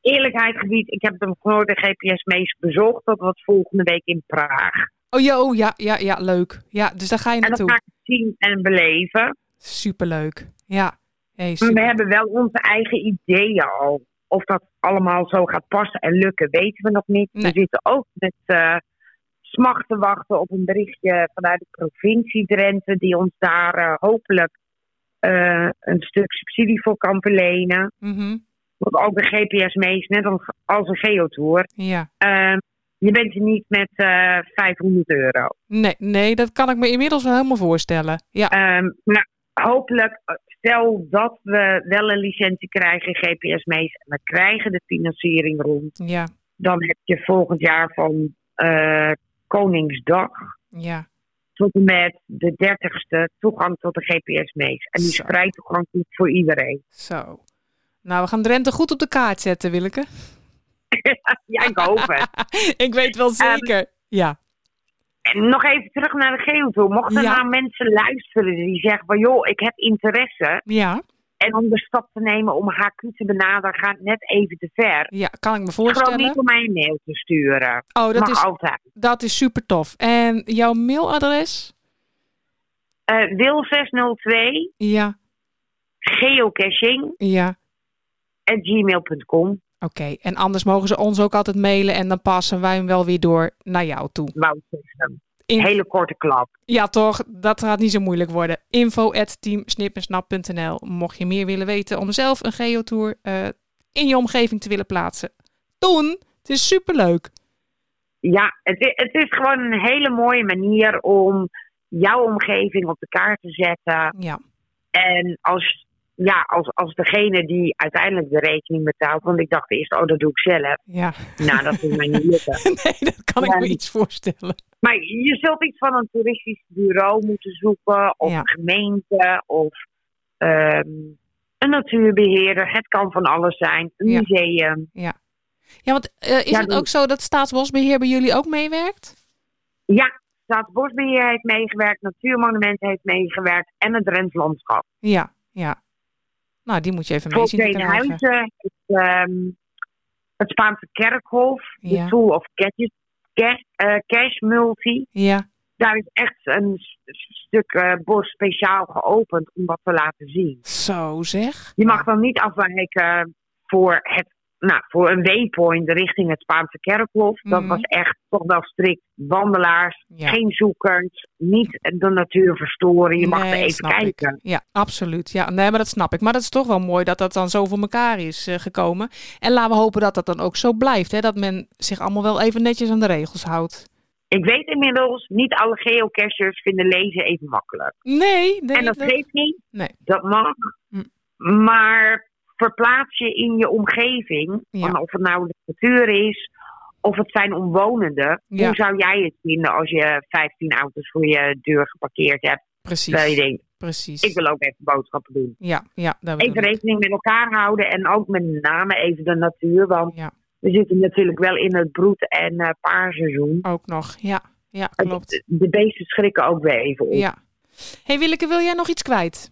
eerlijkheid gebied. Ik heb de GPS-mees bezocht. Dat was volgende week in Praag. oh ja, oh, ja, ja, ja, leuk. Ja, dus daar ga je En dan naartoe. ga ik zien en beleven. Superleuk. Ja. Hey, we hebben wel onze eigen ideeën al. Of dat allemaal zo gaat passen en lukken, weten we nog niet. Nee. We zitten ook met eh smacht te wachten op een berichtje vanuit de provincie Drenthe, die ons daar eh, hopelijk eh, een stuk subsidie voor kan verlenen. Mhm. Want ook de GPS meest, net als, als een geotour. Ja. Ehm, je bent er niet met eh 500 euro. Nee, nee, dat kan ik me inmiddels wel helemaal voorstellen. Ja, Ehm, maar hopelijk, stel dat we wel een licentie krijgen, GPS mees, en we krijgen de financiering rond. ja, dan heb je volgend jaar van eh, Koningsdag ja. tot en met de 30ste toegang tot de GPS-mees. En die Zo. vrij toegankelijk voor iedereen. Zo. Nou, we gaan Drenthe goed op de kaart zetten, Willeke. ja, ik hoop het. ik weet wel zeker. ja. En nog even terug naar de geotour. Mochten er Ja. nou mensen luisteren die zeggen van joh, ik heb interesse. Ja, En om de stap te nemen om HQ te benaderen gaat net even te ver. ja, kan ik me Gewoon voorstellen. niet om mij een mail te sturen. Oh, dat Mag is, altijd. dat is super tof. En jouw mailadres? Eh wil 602 Ja, geocaching ja. at gmail.com. Oké, en anders mogen ze ons ook altijd mailen en dan passen wij hem wel weer door naar jou toe. Zeggen. In- Hele korte klap. Ja, toch? Dat gaat niet zo moeilijk worden. Info at teamsnipensnap.nl Mocht je meer willen weten om zelf een geotour eh in je omgeving te willen plaatsen. Doen! Het is superleuk. Ja, het is, het is gewoon een hele mooie manier om jouw omgeving op de kaart te zetten. Ja, En als, ja, als, als degene die uiteindelijk de rekening betaalt. Want ik dacht eerst, oh, dat doe ik zelf. ja. Nou, dat is mij niet lukken. nee, dat kan ik me Ja. iets voorstellen. Maar je zult iets van een toeristisch bureau moeten zoeken. Of Ja. een gemeente. Of ehm, een natuurbeheerder. Het kan van alles zijn. Een Ja. museum. Ja, want eh, is Ja, het doe- ook zo dat Staatsbosbeheer bij jullie ook meewerkt? Ja, Staatsbosbeheer heeft meegewerkt. Natuurmonument heeft meegewerkt. En het Drents Landschap. Ja, ja. Nou, die moet je even mee zien te krijgen. het, het Spaanse kerkhof, Ja. de Tool of Cash, cash, eh, cash Multi. Ja, Daar is echt een stuk eh, bos speciaal geopend om dat te laten zien. zo zeg. Je mag dan niet afwijken voor het nou, voor een waypoint richting het Spaanse kerkhof. Dat Mhm. was echt toch wel strikt wandelaars, Ja. geen zoekers, niet de natuur verstoren. Je mag Nee, er even kijken. Ik. Ja, absoluut. Ja, nee, maar dat snap ik. Maar dat is toch wel mooi dat dat dan zo voor elkaar is eh, gekomen. En laten we hopen dat dat dan ook zo blijft. Hè? Dat men zich allemaal wel even netjes aan de regels houdt. Ik weet inmiddels, niet alle geocachers vinden lezen even makkelijk. Nee, nee. en dat geeft niet. Nee. Dat mag. Hm. Maar verplaats je in je omgeving, Ja. of het nou de natuur is of het zijn omwonenden. Ja. Hoe zou jij het vinden als je 15 auto's voor je deur geparkeerd hebt? Precies. Terwijl je denkt, Precies. ik wil ook even boodschappen doen. Ja, ja, Even ik. rekening met elkaar houden en ook met name even de natuur. Want Ja, we zitten natuurlijk wel in het broed- en eh paarseizoen. ook nog. Ja, ja klopt. De beesten schrikken ook weer even op. Ja. hey Willeke, wil jij nog iets kwijt?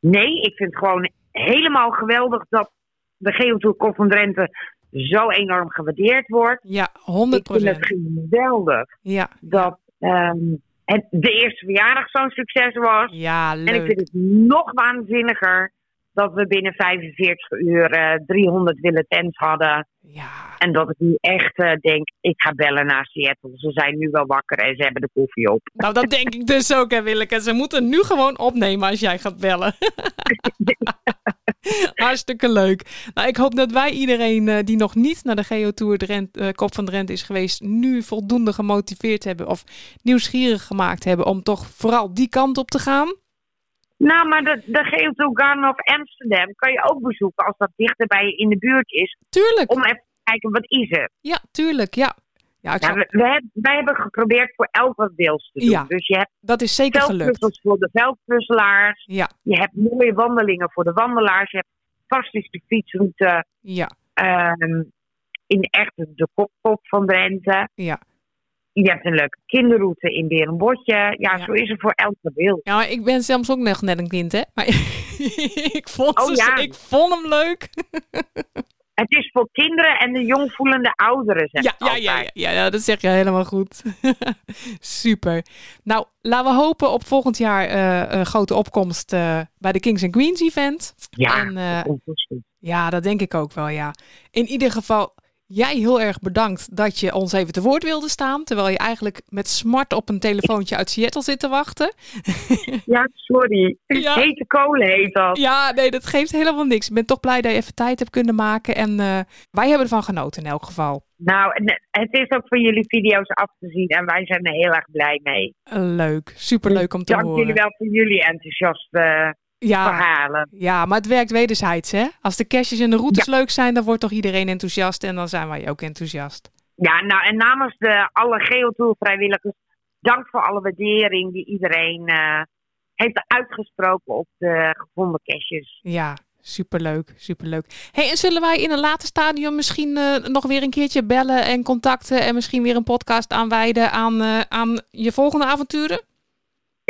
Nee, ik vind het gewoon helemaal geweldig dat de Geotour Kop van Drenthe zo enorm gewaardeerd wordt. Ja, 100 Ik vind het geweldig Ja, dat ehm, het de eerste verjaardag zo'n succes was. ja, En ik leuk. vind het nog waanzinniger dat we binnen 45 uur eh 300 willen tents hadden. Ja, En dat ik nu echt eh, denk, ik ga bellen naar Seattle. Ze zijn nu wel wakker en ze hebben de koffie op. nou dat denk ik dus ook, hè Willeke. Ze moeten nu gewoon opnemen als jij gaat bellen. Hartstikke leuk. Nou, ik hoop dat wij iedereen eh, die nog niet naar de Geotour Drent, eh, Kop van Drenthe is geweest, nu voldoende gemotiveerd hebben of nieuwsgierig gemaakt hebben om toch vooral die kant op te gaan. Nou, maar de, de Garden of Amsterdam kan je ook bezoeken als dat dichter bij je in de buurt is. Tuurlijk. Om even te kijken, wat is het? Ja, tuurlijk. Ja, ja, ik zal- we, we heb- wij hebben geprobeerd voor elk wat deels te doen. Ja. Dus je hebt dat is zeker gelukt. veldpuzzels voor de veldpuzzelaars. Ja, Je hebt mooie wandelingen voor de wandelaars. Je hebt fantastische fietsroute ja, ehm, in echt de kopkop van Drenthe. ja. Je hebt een leuke kinderroute in Berenbotje. Ja, Ja. zo is er voor elk wat wil. Ja, ik ben zelfs ook nog net een kind, hè? Maar ik, vond Oh, ze- ja. ik vond hem leuk. Het is voor kinderen en de jongvoelende ouderen, zeg Ja, ja, ja, ja, ja, dat zeg je helemaal goed. Super. Nou, laten we hopen op volgend jaar eh, een grote opkomst eh, bij de Kings and Queens event. Ja, En, eh, dat. Ja, dat denk ik ook wel, ja. In ieder geval, jij heel erg bedankt dat je ons even te woord wilde staan. Terwijl je eigenlijk met smart op een telefoontje uit Seattle zit te wachten. Ja, sorry. Ja. Hete kolen heet dat. Ja, nee, dat geeft helemaal niks. Ik ben toch blij dat je even tijd hebt kunnen maken. En eh, wij hebben ervan genoten in elk geval. Nou, en het is ook voor jullie video's af te zien en wij zijn er heel erg blij mee. Eh, Leuk, superleuk om te Dank horen. jullie wel voor jullie enthousiaste Ja, verhalen. ja, maar het werkt wederzijds, hè? Als de caches en de routes leuk zijn, dan wordt toch iedereen enthousiast. En dan zijn wij ook enthousiast. Ja, nou en namens de alle Geotour vrijwilligers, dank voor alle waardering die iedereen eh, heeft uitgesproken op de gevonden caches. Ja, superleuk, superleuk. hey, en zullen wij in een later stadium misschien eh, nog weer een keertje bellen en contacten... en misschien weer een podcast aanwijden aan, eh, aan je volgende avonturen?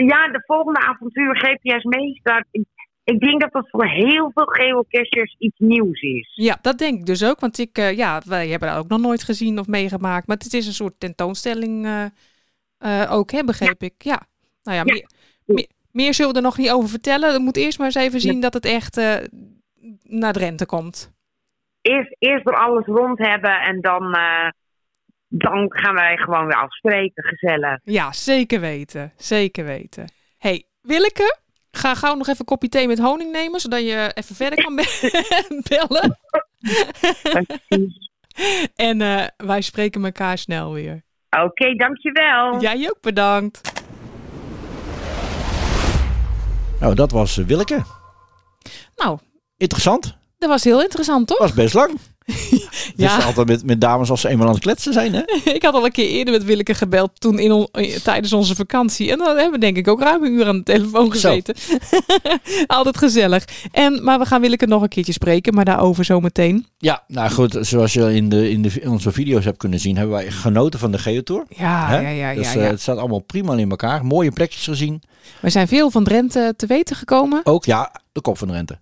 Ja, de volgende avontuur GPS meestart. Ik, ik denk dat dat voor heel veel geocachers iets nieuws is. Ja, dat denk ik dus ook. Want ik, eh, ja, wij hebben dat ook nog nooit gezien of meegemaakt. Maar het is een soort tentoonstelling eh, eh, ook, hè, begreep ik. Ja, nou ja, Ja. Meer, meer, meer zullen we er nog niet over vertellen. We moeten eerst maar eens even Ja. zien dat het echt naar Drenthe komt. Eerst, eerst door alles rond hebben en dan, dan gaan wij gewoon weer afspreken, gezellig. Ja, zeker weten. Zeker weten. hey, Willeke, ga gauw nog even een kopje thee met honing nemen, zodat je even verder kan be- bellen. En eh, wij spreken elkaar snel weer. Oké, dankjewel. Jij ook bedankt. Nou, dat was eh, Willeke. Nou, Interessant. dat was heel interessant, toch? Was best lang. Ja. is altijd met, met dames als ze eenmaal aan het kletsen zijn, hè? Ik had al een keer eerder met Willeke gebeld toen in on- tijdens onze vakantie. En dan hebben we denk ik ook ruim een uur aan de telefoon gezeten. Altijd gezellig. En, maar we gaan Willeke nog een keertje spreken, maar daarover zometeen. Ja, nou goed, zoals je in, de, in, de, in onze video's hebt kunnen zien, hebben wij genoten van de Geotour. Ja, Hè? ja, ja. ja, dus ja. eh, het staat allemaal prima in elkaar. Mooie plekjes gezien. We zijn veel van Drenthe te weten gekomen. Ook ja, de kop van Drenthe.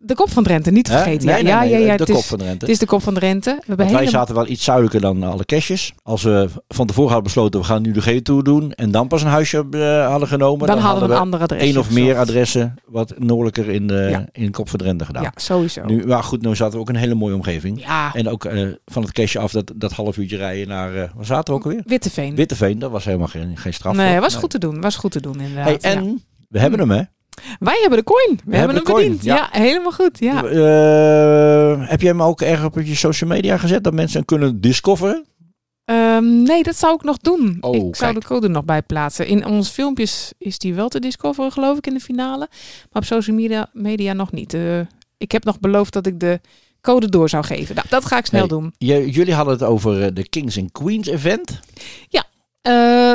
De kop van Drenthe, niet te vergeten. Nee, ja, nee, ja, nee, ja, ja, de het, kop is, van Drenthe. het is de kop van Drenthe. We hebben wij zaten wel iets zuidelijker dan alle caches. Als we van tevoren hadden besloten, we gaan nu de G-tour doen. En dan pas een huisje eh, hadden genomen. Dan, hadden we een ander adres. één of meer adressen wat noordelijker in de, Ja. in Kop van Drenthe gedaan. Ja, sowieso. Nu, maar goed, nu zaten we ook in een hele mooie omgeving. Ja, En ook eh, van het cache af, dat, dat half uurtje rijden naar, eh waar zaten we ook alweer? Witteveen. Witteveen, dat was helemaal geen, geen straf. nee, was goed te doen. Was goed te doen, inderdaad. Hey, en we hebben hem, hè? Wij hebben de coin. We, hebben hebben hem coin, verdiend. ja. Ja. helemaal goed. Ja. Eh, heb jij hem ook erg op je social media gezet, dat mensen hem kunnen discoveren? Ehm, nee, dat zou ik nog doen. Oh, ik zou kijk. de code nog bij plaatsen. In onze filmpjes is die wel te discoveren, geloof ik, in de finale. Maar op social media, media nog niet. Eh, ik heb nog beloofd dat ik de code door zou geven. Nou, dat ga ik snel Hey. doen. Jullie hadden het over eh, de Kings and Queens event. Eh,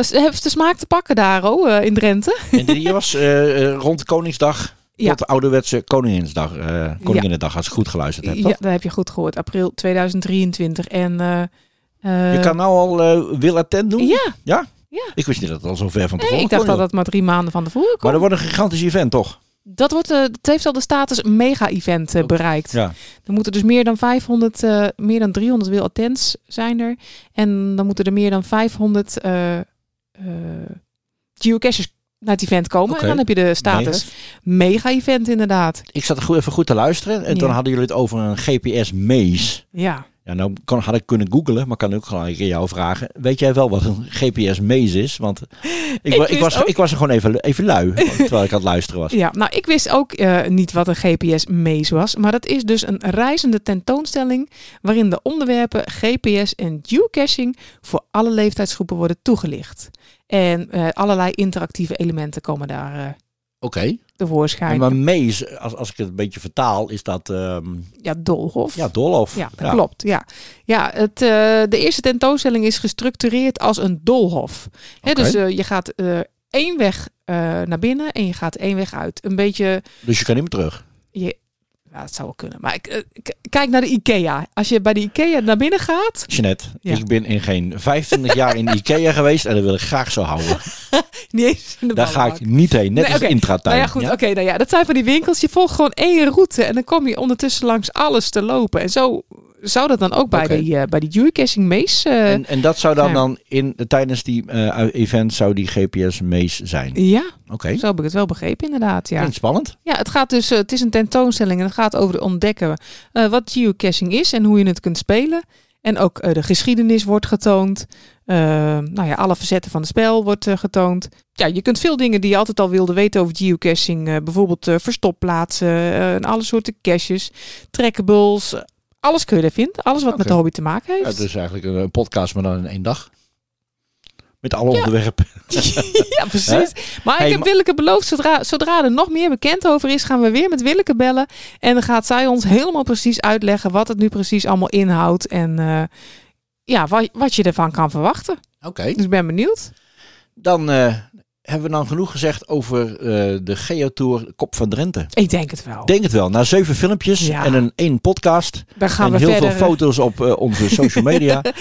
ze hebben de smaak te pakken daar, oh, eh, in Drenthe. En die was eh, eh, rond Koningsdag Ja. tot de ouderwetse Koninginnedag. eh Koninginnedag, als ik goed geluisterd heb. Ja, dat heb je goed gehoord. April 2023. En eh, eh, Je kan nou al eh Will Attent doen? Ja, Ik wist niet dat het al zo ver van nee, tevoren ik dacht dat dat maar drie maanden van tevoren Maar kwam. dat wordt een gigantisch event, toch? Dat wordt, het heeft al de status mega-event eh, bereikt. Ja. Er moeten dus meer dan 500, eh, meer dan 300 wil attends zijn er. En dan moeten er meer dan 500 eh, eh, geocaches naar het event komen. En dan heb je de status mega-event inderdaad. Ik zat er goed, even goed te luisteren. En Ja. toen hadden jullie het over een GPS-maze. Ja. Ja, nou kan, had ik kunnen googlen, maar kan ook gewoon een keer jou vragen. Weet jij wel wat een GPS-maze is? Want ik, ik, wist was, ook- ik was er gewoon even, even lui, terwijl ik aan het luisteren was. ja, nou ik wist ook eh, niet wat een GPS-maze was. Maar dat is dus een reizende tentoonstelling waarin de onderwerpen GPS en geocaching voor alle leeftijdsgroepen worden toegelicht. En eh, allerlei interactieve elementen komen daar eh Oké. tevoorschijn. En Maar maze, als, als ik het een beetje vertaal, is dat ehm, Ja, Doolhof. ja, doolhof. Ja, dat klopt. Ja, ja het, eh, de eerste tentoonstelling is gestructureerd als een doolhof. Hè, Oké. dus eh, je gaat eh, één weg eh, naar binnen en je gaat één weg uit. Een beetje, Dus je kan niet meer terug. je, ja, dat zou wel kunnen. Maar ik, eh, kijk naar de IKEA. Als je bij de IKEA naar binnen gaat, Jeanette, Ja. ik ben in geen 25 jaar in Ikea geweest en dat wil ik graag zo houden. niet eens in de Daar ga ik niet heen, net Nee, als intratuin. Nou ja, goed, ja? oké. nou ja, dat zijn van die winkels. Je volgt gewoon één route en dan kom je ondertussen langs alles te lopen. En zo zou dat dan ook bij Oké. die, eh, bij die geocaching maze eh, En, en dat zou dan, dan in, tijdens die eh, event zou die GPS-maze zijn. Ja, Oké, zo heb ik het wel begrepen inderdaad. Ja. spannend. Ja, het gaat dus, het is een tentoonstelling en het gaat over het ontdekken wat geocaching is en hoe je het kunt spelen. En ook de geschiedenis wordt getoond. Nou ja, alle facetten van het spel wordt getoond. Ja, je kunt veel dingen die je altijd al wilde weten over geocaching. bijvoorbeeld verstopplaatsen en alle soorten caches, trackables. Alles kun je er vinden. Alles wat met de hobby te maken Ja, heeft. het is eigenlijk een, podcast, maar dan in één dag. Met alle onderwerpen. ja, precies. Maar Hey, ik heb Willeke beloofd, zodra, zodra er nog meer bekend over is, gaan we weer met Willeke bellen. En dan gaat zij ons helemaal precies uitleggen wat het nu precies allemaal inhoudt. En eh, ja, wat, wat je ervan kan verwachten. Oké, Dus ik ben benieuwd. dan eh, hebben we dan genoeg gezegd over eh, de Geotour Kop van Drenthe. Ik denk het wel. Denk het wel. Na zeven filmpjes Ja. en een één podcast. Dan gaan en we heel verder. veel foto's op eh, onze social media.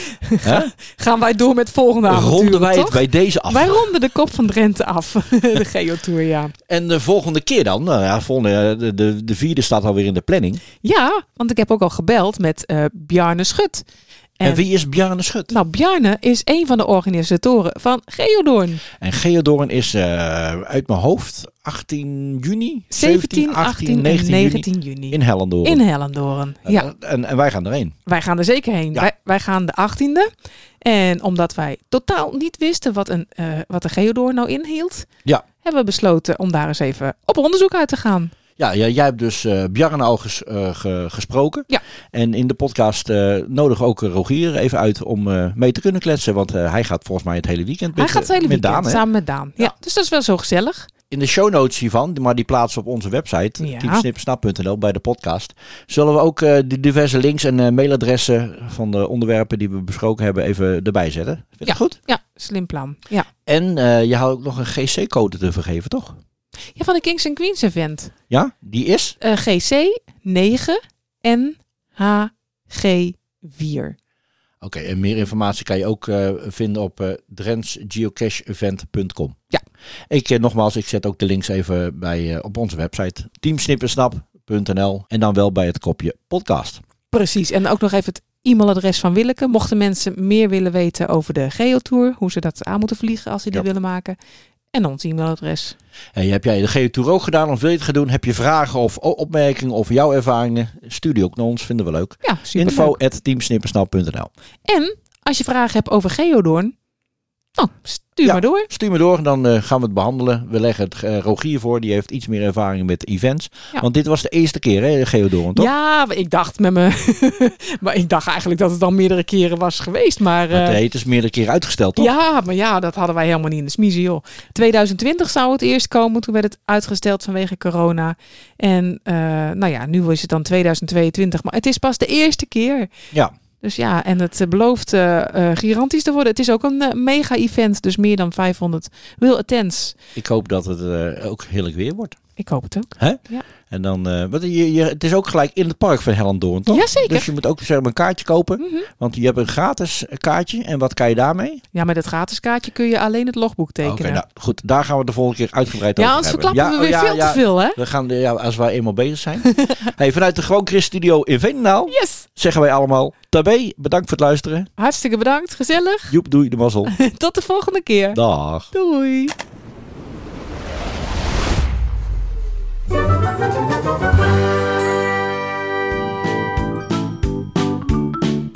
Gaan wij door met volgende avontuur, Ronden wij het toch? bij deze af. Wij ronden de kop van Drenthe af. de Geotour, ja. En de volgende keer dan, nou ja, volgende, de, de, de vierde staat alweer in de planning. Ja, want ik heb ook al gebeld met eh Bjarne Schut. En, wie is Bjarne Schut? Nou, Bjarne is een van de organisatoren van Geodoorn. En Geodoorn is eh, uit mijn hoofd 18 juni, 17, 18 en 19, 19 juni juni. in Hellendoorn. In Hellendoorn. Ja, En, en wij gaan erheen. wij gaan er zeker heen. Ja. Wij, wij gaan de 18e. En omdat wij totaal niet wisten wat een, eh wat een geodoorn nou inhield, Ja. hebben we besloten om daar eens even op onderzoek uit te gaan. Ja, ja jij hebt dus eh Bjarne al ges- eh, ge- gesproken. Ja. En in de podcast eh nodig ook Rogier even uit om mee te kunnen kletsen. Want hij gaat volgens mij het hele weekend met, Hij gaat het hele weekend Daan. samen met Daan. Ja. Ja. dus dat is wel zo gezellig. In de show notes hiervan, maar die plaatsen op onze website, Ja. teamsnipsnap.nl bij de podcast, zullen we ook de diverse links en mailadressen van de onderwerpen die we besproken hebben even erbij zetten. Vind je Ja. dat goed? Ja, slim plan. Ja, En je had ook nog een GC-code te vergeven, toch? Ja van de Kings and Queens event. Ja, die is? GC 9 NHG 4. Oké, en meer informatie kan je ook eh, vinden op drentsgeocacheevent.com. Ja. Ik, eh, nogmaals, ik zet ook de links even bij, op onze website. Teamsnippersnap.nl teamsnippersnap.nl en dan wel bij het kopje podcast. Precies. En ook nog even het e-mailadres van Willeke. Mochten mensen meer willen weten over de Geotour, hoe ze dat aan moeten vliegen als ze die Ja. willen maken. En ons e-mailadres. En heb jij de Geotour ook gedaan of wil je het gaan doen? Heb je vragen of opmerkingen of jouw ervaringen? Stuur die ook naar ons, vinden we leuk. Ja. Info at teamsnippersnap.nl En als je vragen hebt over Geodoorn, nou, stuur Ja. maar door. Stuur me door, dan eh, gaan we het behandelen. We leggen het eh, Rogier voor, die heeft iets meer ervaring met events. Ja. Want dit was de eerste keer, hè, Geodoren, toch? Ja, maar ik dacht met me. maar ik dacht eigenlijk dat het al meerdere keren was geweest. Maar. Maar eh, nee, het is meerdere keren uitgesteld, toch? ja, maar ja, dat hadden wij helemaal niet in de smiezen, joh. 2020 zou het eerst komen, toen werd het uitgesteld vanwege corona. En eh, nou ja, nu is het dan 2022, maar het is pas de eerste keer. Ja. Dus ja, en het eh, belooft eh, eh, gigantisch te worden. Het is ook een mega-event, dus meer dan 500 will attends. Ik hoop dat het eh, ook heerlijk weer wordt. Ik hoop het ook. En dan, want je, je, het is ook gelijk in het park van Hellendoorn, toch? Jazeker. Dus je moet ook zeg maar, een kaartje kopen. Mhm. Want je hebt een gratis kaartje. En wat kan je daarmee? Ja, met het gratis kaartje kun je alleen het logboek Oké, tekenen. nou goed. Daar gaan we de volgende keer uitgebreid ja, over anders hebben. verklappen we Ja, weer oh, ja, veel ja. te veel, hè? We gaan, ja, als wij eenmaal bezig zijn. hey, vanuit de Gewoon Studio in Veenendaal Yes! zeggen wij allemaal... Tabé, bedankt voor het luisteren. Hartstikke bedankt, gezellig. Joep, doei, de mazzel. Tot de volgende keer. Dag. Doei!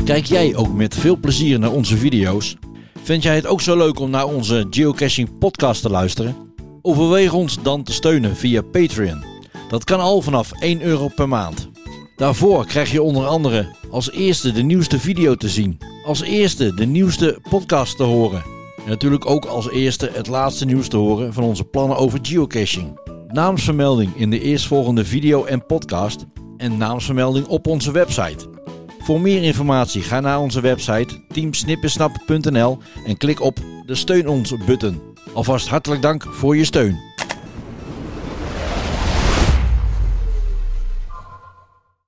Kijk jij ook met veel plezier naar onze video's? Vind jij het ook zo leuk om naar onze geocaching podcast te luisteren? Overweeg ons dan te steunen via Patreon. Dat kan al vanaf 1 euro per maand. Daarvoor krijg je onder andere als eerste de nieuwste video te zien, als eerste de nieuwste podcast te horen en natuurlijk ook als eerste het laatste nieuws te horen van onze plannen over geocaching. Naamsvermelding in de eerstvolgende video en podcast en naamsvermelding op onze website. Voor meer informatie ga naar onze website teamsnippersnap.nl en klik op de steun ons button. Alvast hartelijk dank voor je steun.